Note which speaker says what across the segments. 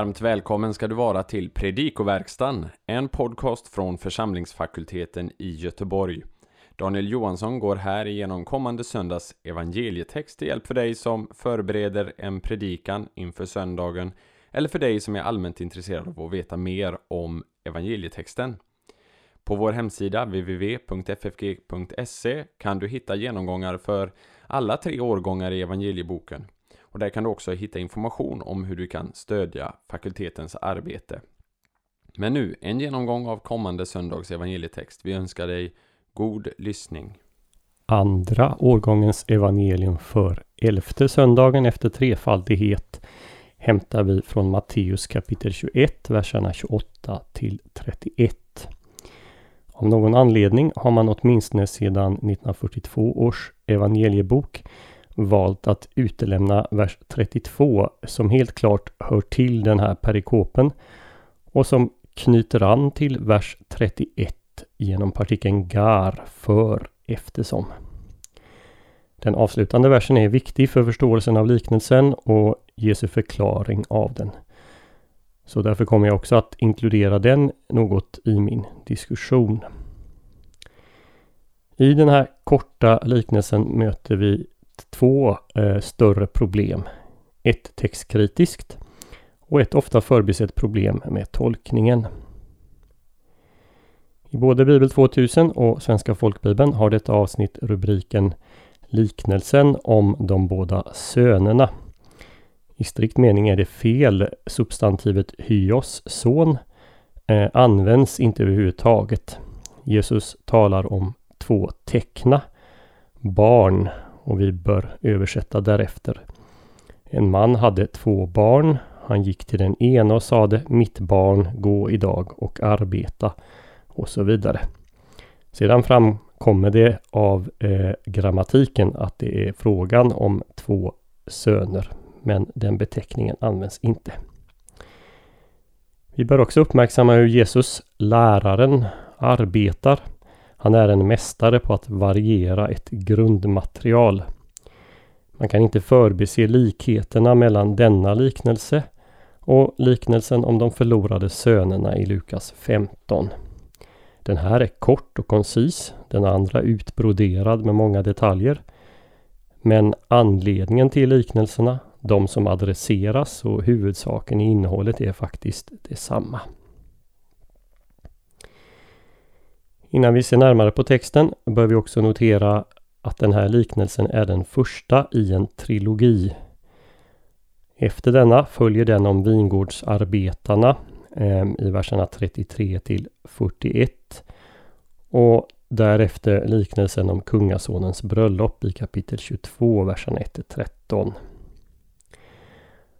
Speaker 1: Varmt välkommen ska du vara till Predikoverkstan, en podcast från församlingsfakulteten i Göteborg. Daniel Johansson går här igenom kommande söndags evangelietext till hjälp för dig som förbereder en predikan inför söndagen eller för dig som är allmänt intresserad av att veta mer om evangelietexten. På vår hemsida www.ffg.se kan du hitta genomgångar för alla tre årgångar i evangelieboken. Och där kan du också hitta information om hur du kan stödja fakultetens arbete. Men nu, en genomgång av kommande söndags evangelietext. Vi önskar dig god lyssning.
Speaker 2: Andra årgångens evangelium för elfte söndagen efter trefaldighet hämtar vi från Matteus kapitel 21, verserna 28 till 31. Av någon anledning har man åtminstone sedan 1942 års evangeliebok valt att utelämna vers 32 som helt klart hör till den här perikopen och som knyter an till vers 31 genom partikeln gar för eftersom. Den avslutande versen är viktig för förståelsen av liknelsen och Jesu förklaring av den. Så därför kommer jag också att inkludera den något i min diskussion. I den här korta liknelsen möter vi två eh, större problem. Ett textkritiskt och ett ofta förbisett problem med tolkningen. I både Bibel 2000 och Svenska folkbibeln har detta avsnitt rubriken Liknelsen om de båda sönerna. I strikt mening är det fel. Substantivet hyos, son, eh, används inte överhuvudtaget. Jesus talar om två teckna, barn och vi bör översätta därefter. En man hade två barn. Han gick till den ena och sade Mitt barn, gå idag och arbeta och så vidare. Sedan framkommer det av eh, grammatiken att det är frågan om två söner. Men den beteckningen används inte. Vi bör också uppmärksamma hur Jesus, läraren, arbetar. Han är en mästare på att variera ett grundmaterial. Man kan inte förbise likheterna mellan denna liknelse och liknelsen om de förlorade sönerna i Lukas 15. Den här är kort och koncis, den andra utbroderad med många detaljer. Men anledningen till liknelserna, de som adresseras och huvudsaken i innehållet är faktiskt detsamma. Innan vi ser närmare på texten bör vi också notera att den här liknelsen är den första i en trilogi. Efter denna följer den om vingårdsarbetarna eh, i verserna 33 till 41. Och därefter liknelsen om kungasonens bröllop i kapitel 22, verserna 1 till 13.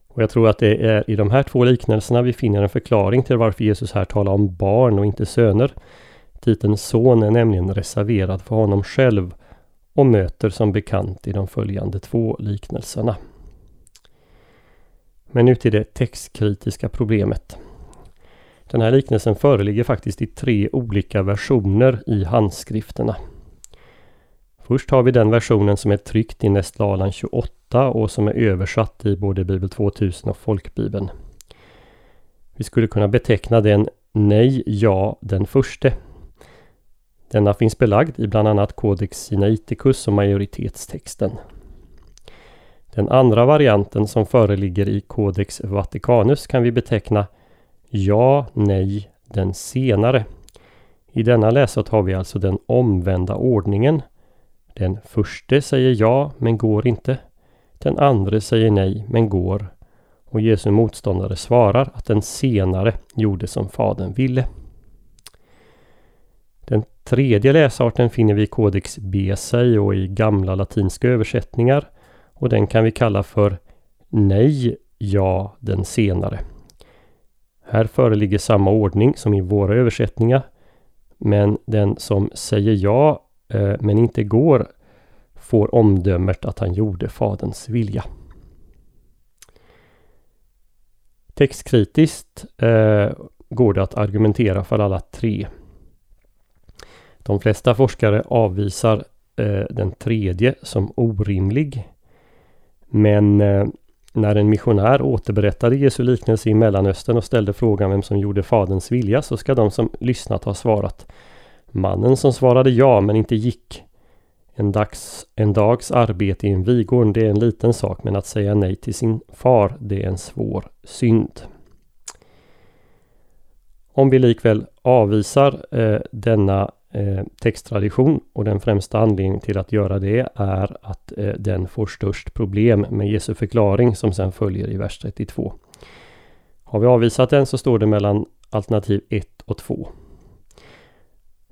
Speaker 2: Och jag tror att det är i de här två liknelserna vi finner en förklaring till varför Jesus här talar om barn och inte söner. Titeln son är nämligen reserverad för honom själv och möter som bekant i de följande två liknelserna. Men nu till det textkritiska problemet. Den här liknelsen föreligger faktiskt i tre olika versioner i handskrifterna. Först har vi den versionen som är tryckt i Nästlalan 28 och som är översatt i både Bibel 2000 och Folkbibeln. Vi skulle kunna beteckna den Nej, ja, den förste denna finns belagd i bland annat Codex Sinaiticus och majoritetstexten. Den andra varianten som föreligger i Codex Vaticanus kan vi beteckna Ja, nej, den senare. I denna läsart har vi alltså den omvända ordningen. Den förste säger ja, men går inte. Den andre säger nej, men går. Och Jesu motståndare svarar att den senare gjorde som Fadern ville. Den tredje läsarten finner vi i Codex Besei och i gamla latinska översättningar. Och den kan vi kalla för Nej, ja, den senare. Här föreligger samma ordning som i våra översättningar. Men den som säger ja eh, men inte går får omdömet att han gjorde Faderns vilja. Textkritiskt eh, går det att argumentera för alla tre. De flesta forskare avvisar eh, den tredje som orimlig. Men eh, när en missionär återberättade Jesu liknelse i Mellanöstern och ställde frågan vem som gjorde Faderns vilja så ska de som lyssnat ha svarat Mannen som svarade ja men inte gick. En, dags, en dags arbete i en vigård det är en liten sak men att säga nej till sin far det är en svår synd. Om vi likväl avvisar eh, denna Eh, texttradition och den främsta anledningen till att göra det är att eh, den får störst problem med Jesu förklaring som sen följer i vers 32. Har vi avvisat den så står det mellan alternativ 1 och 2.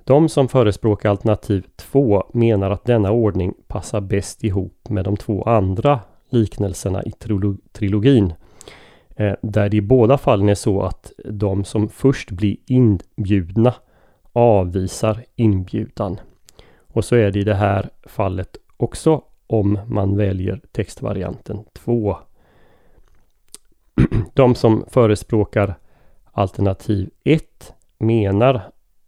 Speaker 2: De som förespråkar alternativ 2 menar att denna ordning passar bäst ihop med de två andra liknelserna i trilogin. Eh, där det i båda fallen är så att de som först blir inbjudna avvisar inbjudan. Och så är det i det här fallet också om man väljer textvarianten 2. De som förespråkar alternativ 1 menar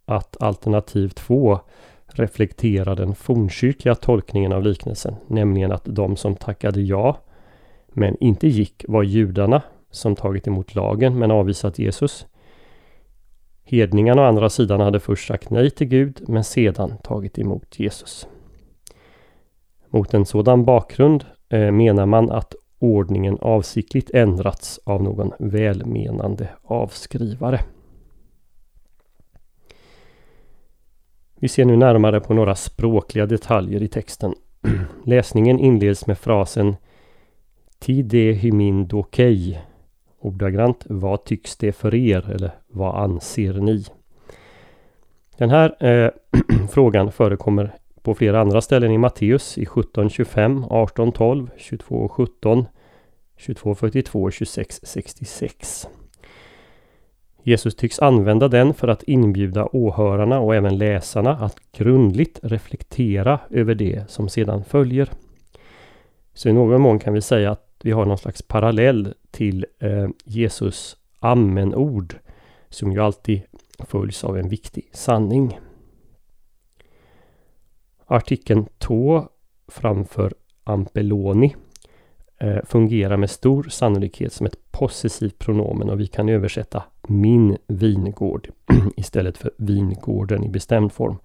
Speaker 2: att alternativ 2 reflekterar den fornkyrkliga tolkningen av liknelsen, nämligen att de som tackade ja men inte gick var judarna som tagit emot lagen men avvisat Jesus. Hedningarna å andra sidan hade först sagt nej till Gud men sedan tagit emot Jesus. Mot en sådan bakgrund eh, menar man att ordningen avsiktligt ändrats av någon välmenande avskrivare. Vi ser nu närmare på några språkliga detaljer i texten. Läsningen inleds med frasen Tide hymin dokei ordagrant Vad tycks det för er? Eller vad anser ni? Den här eh, frågan förekommer på flera andra ställen i Matteus i 17.25, 18.12, 22.17, 22.42 och 26.66. Jesus tycks använda den för att inbjuda åhörarna och även läsarna att grundligt reflektera över det som sedan följer. Så i någon mån kan vi säga att vi har någon slags parallell till eh, Jesus amenord som ju alltid följs av en viktig sanning. Artikeln tå framför ampeloni eh, fungerar med stor sannolikhet som ett possessivt pronomen och vi kan översätta min vingård istället för vingården i bestämd form.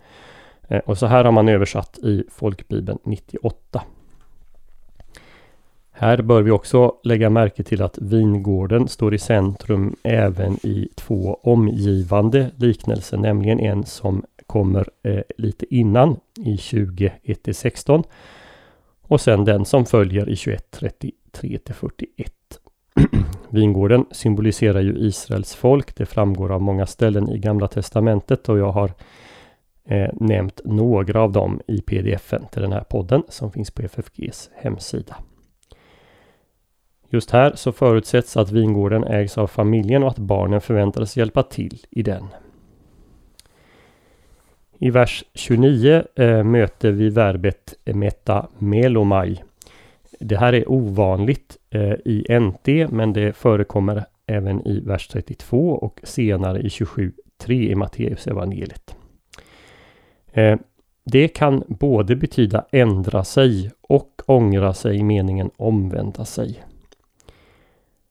Speaker 2: Eh, och så här har man översatt i folkbibeln 98. Här bör vi också lägga märke till att vingården står i centrum även i två omgivande liknelser, nämligen en som kommer eh, lite innan i 21-16 och sen den som följer i 21-33-41. Vingården symboliserar ju Israels folk. Det framgår av många ställen i Gamla Testamentet och jag har eh, nämnt några av dem i pdfen till den här podden som finns på FFGs hemsida. Just här så förutsätts att vingården ägs av familjen och att barnen förväntades hjälpa till i den. I vers 29 eh, möter vi verbet metamelomai. Det här är ovanligt eh, i NT men det förekommer även i vers 32 och senare i 27.3 i Matteus evangeliet. Eh, det kan både betyda ändra sig och ångra sig i meningen omvända sig.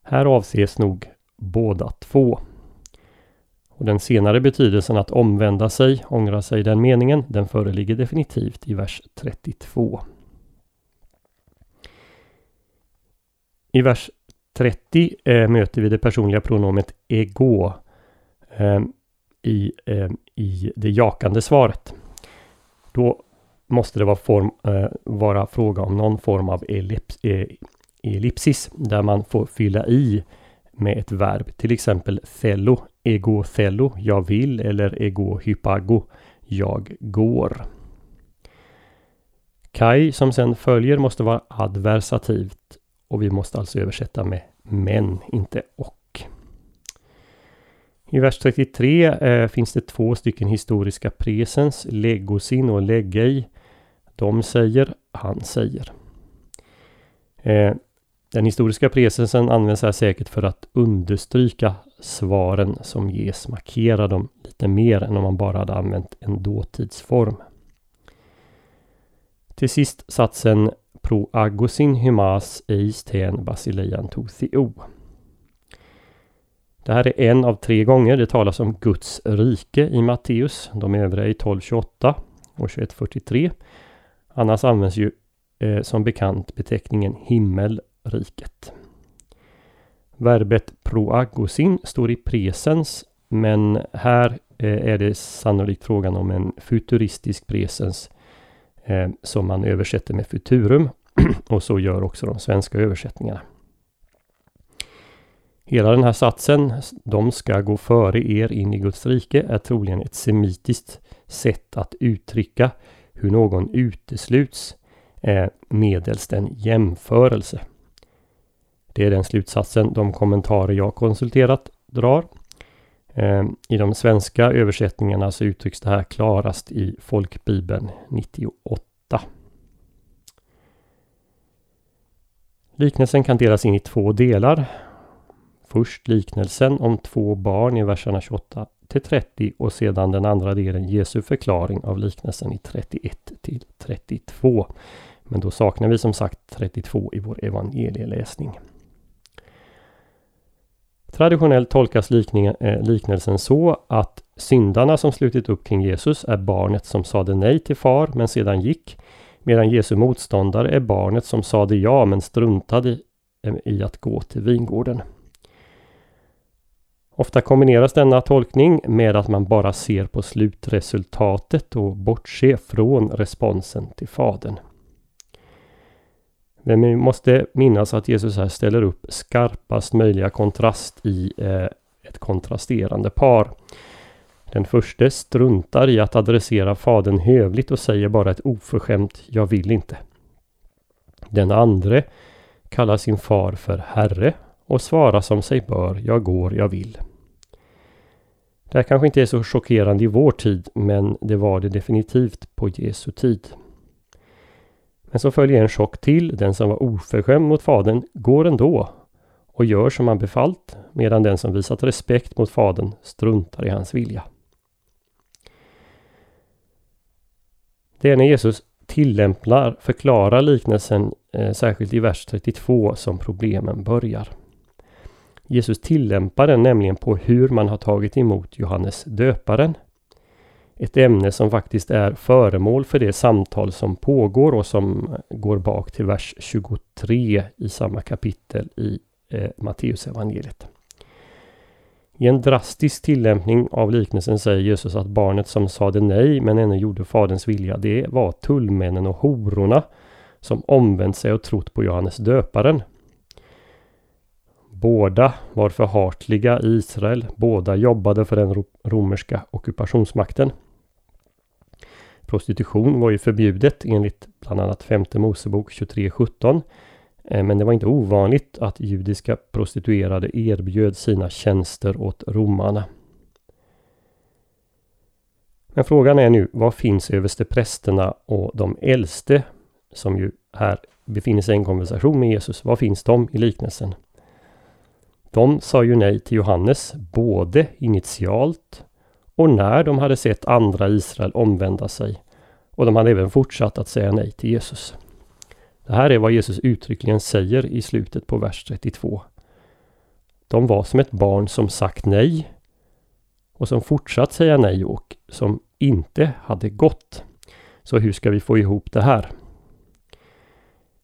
Speaker 2: Här avses nog båda två. Och den senare betydelsen att omvända sig, ångra sig den meningen, den föreligger definitivt i vers 32. I vers 30 eh, möter vi det personliga pronomet ego eh, i, eh, i det jakande svaret. Då måste det vara, form, eh, vara fråga om någon form av ellips, eh, ellipsis där man får fylla i med ett verb. Till exempel thello, ego thello, jag vill eller ego hypago, jag går. Kai som sen följer måste vara adversativt och vi måste alltså översätta med men, inte och. I vers 33 eh, finns det två stycken historiska presens, legosin och legei. De säger, han säger. Eh, den historiska presensen används här säkert för att understryka svaren som ges, markera dem lite mer än om man bara hade använt en dåtidsform. Till sist satsen pro agosin hymas eis ten basileian to theo. Det här är en av tre gånger det talas om Guds rike i Matteus. De övriga i 12.28 och 21.43. Annars används ju eh, som bekant beteckningen himmel riket. Verbet proagosin står i presens men här eh, är det sannolikt frågan om en futuristisk presens eh, som man översätter med futurum och så gör också de svenska översättningarna. Hela den här satsen, de ska gå före er in i Guds rike, är troligen ett semitiskt sätt att uttrycka hur någon utesluts eh, medelst en jämförelse. Det är den slutsatsen de kommentarer jag konsulterat drar. Eh, I de svenska översättningarna så uttrycks det här klarast i Folkbibeln 98. Liknelsen kan delas in i två delar. Först liknelsen om två barn i verserna 28 till 30 och sedan den andra delen Jesu förklaring av liknelsen i 31 till 32. Men då saknar vi som sagt 32 i vår evangelieläsning. Traditionellt tolkas eh, liknelsen så att syndarna som slutit upp kring Jesus är barnet som sade nej till far men sedan gick. Medan Jesu motståndare är barnet som sade ja men struntade i att gå till vingården. Ofta kombineras denna tolkning med att man bara ser på slutresultatet och bortser från responsen till Fadern. Men vi måste minnas att Jesus här ställer upp skarpast möjliga kontrast i eh, ett kontrasterande par. Den första struntar i att adressera fadern hövligt och säger bara ett oförskämt ”Jag vill inte”. Den andre kallar sin far för Herre och svarar som sig bör ”Jag går, jag vill”. Det här kanske inte är så chockerande i vår tid men det var det definitivt på Jesu tid. Men så följer en chock till. Den som var oförskämd mot fadern går ändå och gör som han befallt medan den som visat respekt mot fadern struntar i hans vilja. Det är när Jesus tillämpar, förklarar liknelsen eh, särskilt i vers 32 som problemen börjar. Jesus tillämpar den nämligen på hur man har tagit emot Johannes döparen ett ämne som faktiskt är föremål för det samtal som pågår och som går bak till vers 23 i samma kapitel i eh, Matteusevangeliet. I en drastisk tillämpning av liknelsen säger Jesus att barnet som sade nej men ännu gjorde faderns vilja, det var tullmännen och hororna som omvänt sig och trott på Johannes döparen. Båda var förhatliga i Israel. Båda jobbade för den romerska ockupationsmakten. Prostitution var ju förbjudet enligt bland annat femte Mosebok 23.17. Eh, men det var inte ovanligt att judiska prostituerade erbjöd sina tjänster åt romarna. Men frågan är nu, vad finns översteprästerna och de äldste som ju här befinner sig i en konversation med Jesus. Vad finns de i liknelsen? De sa ju nej till Johannes både initialt och när de hade sett andra Israel omvända sig. Och de hade även fortsatt att säga nej till Jesus. Det här är vad Jesus uttryckligen säger i slutet på vers 32. De var som ett barn som sagt nej och som fortsatt säga nej och som inte hade gått. Så hur ska vi få ihop det här?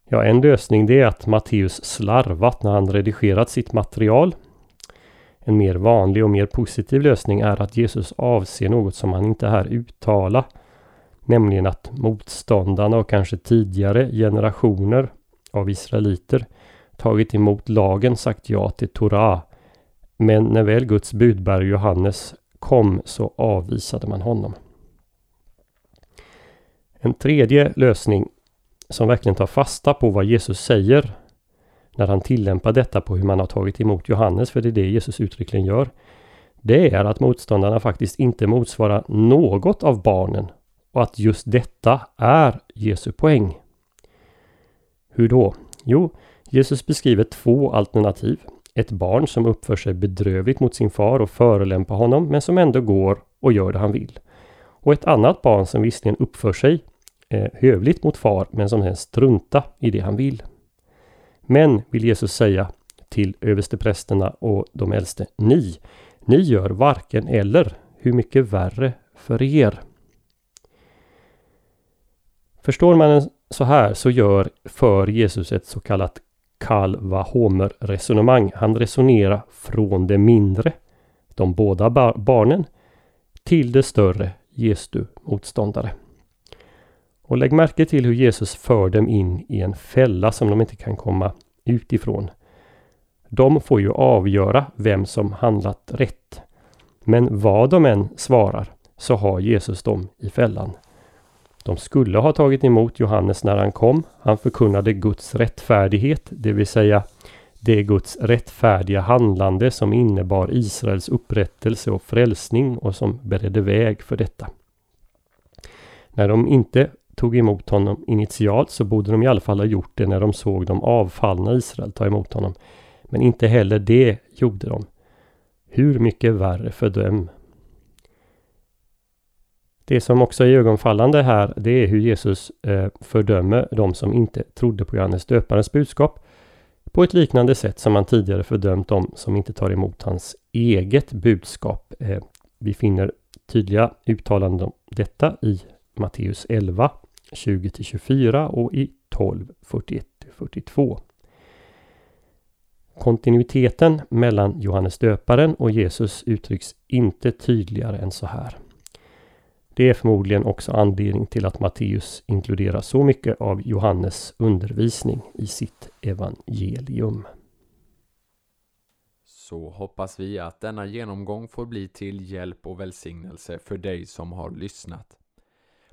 Speaker 2: Ja, en lösning det är att Matteus slarvat när han redigerat sitt material. En mer vanlig och mer positiv lösning är att Jesus avser något som han inte här uttala. Nämligen att motståndarna och kanske tidigare generationer av israeliter tagit emot lagen, sagt ja till Torah. Men när väl Guds budbärare Johannes kom så avvisade man honom. En tredje lösning som verkligen tar fasta på vad Jesus säger när han tillämpar detta på hur man har tagit emot Johannes, för det är det Jesus uttryckligen gör. Det är att motståndarna faktiskt inte motsvarar något av barnen och att just detta är Jesu poäng. Hur då? Jo, Jesus beskriver två alternativ. Ett barn som uppför sig bedrövligt mot sin far och förolämpar honom men som ändå går och gör det han vill. Och ett annat barn som visserligen uppför sig eh, hövligt mot far men som sen struntar i det han vill. Men, vill Jesus säga till översteprästerna och de äldste, ni, ni gör varken eller, hur mycket värre för er. Förstår man så här så gör för Jesus ett så kallat kalva homer resonemang. Han resonerar från det mindre, de båda bar barnen, till det större, Jesu motståndare. Och lägg märke till hur Jesus för dem in i en fälla som de inte kan komma utifrån. De får ju avgöra vem som handlat rätt. Men vad de än svarar så har Jesus dem i fällan. De skulle ha tagit emot Johannes när han kom. Han förkunnade Guds rättfärdighet, det vill säga det Guds rättfärdiga handlande som innebar Israels upprättelse och frälsning och som beredde väg för detta. När de inte tog emot honom initialt så borde de i alla fall ha gjort det när de såg de avfallna Israel ta emot honom. Men inte heller det gjorde de. Hur mycket värre för dem. Det som också är ögonfallande här det är hur Jesus eh, fördömer de som inte trodde på Johannes döparens budskap på ett liknande sätt som han tidigare fördömt de som inte tar emot hans eget budskap. Eh, vi finner tydliga uttalanden om detta i Matteus 11, 20-24 och i 12, 41-42. Kontinuiteten mellan Johannes döparen och Jesus uttrycks inte tydligare än så här. Det är förmodligen också anledning till att Matteus inkluderar så mycket av Johannes undervisning i sitt evangelium.
Speaker 1: Så hoppas vi att denna genomgång får bli till hjälp och välsignelse för dig som har lyssnat.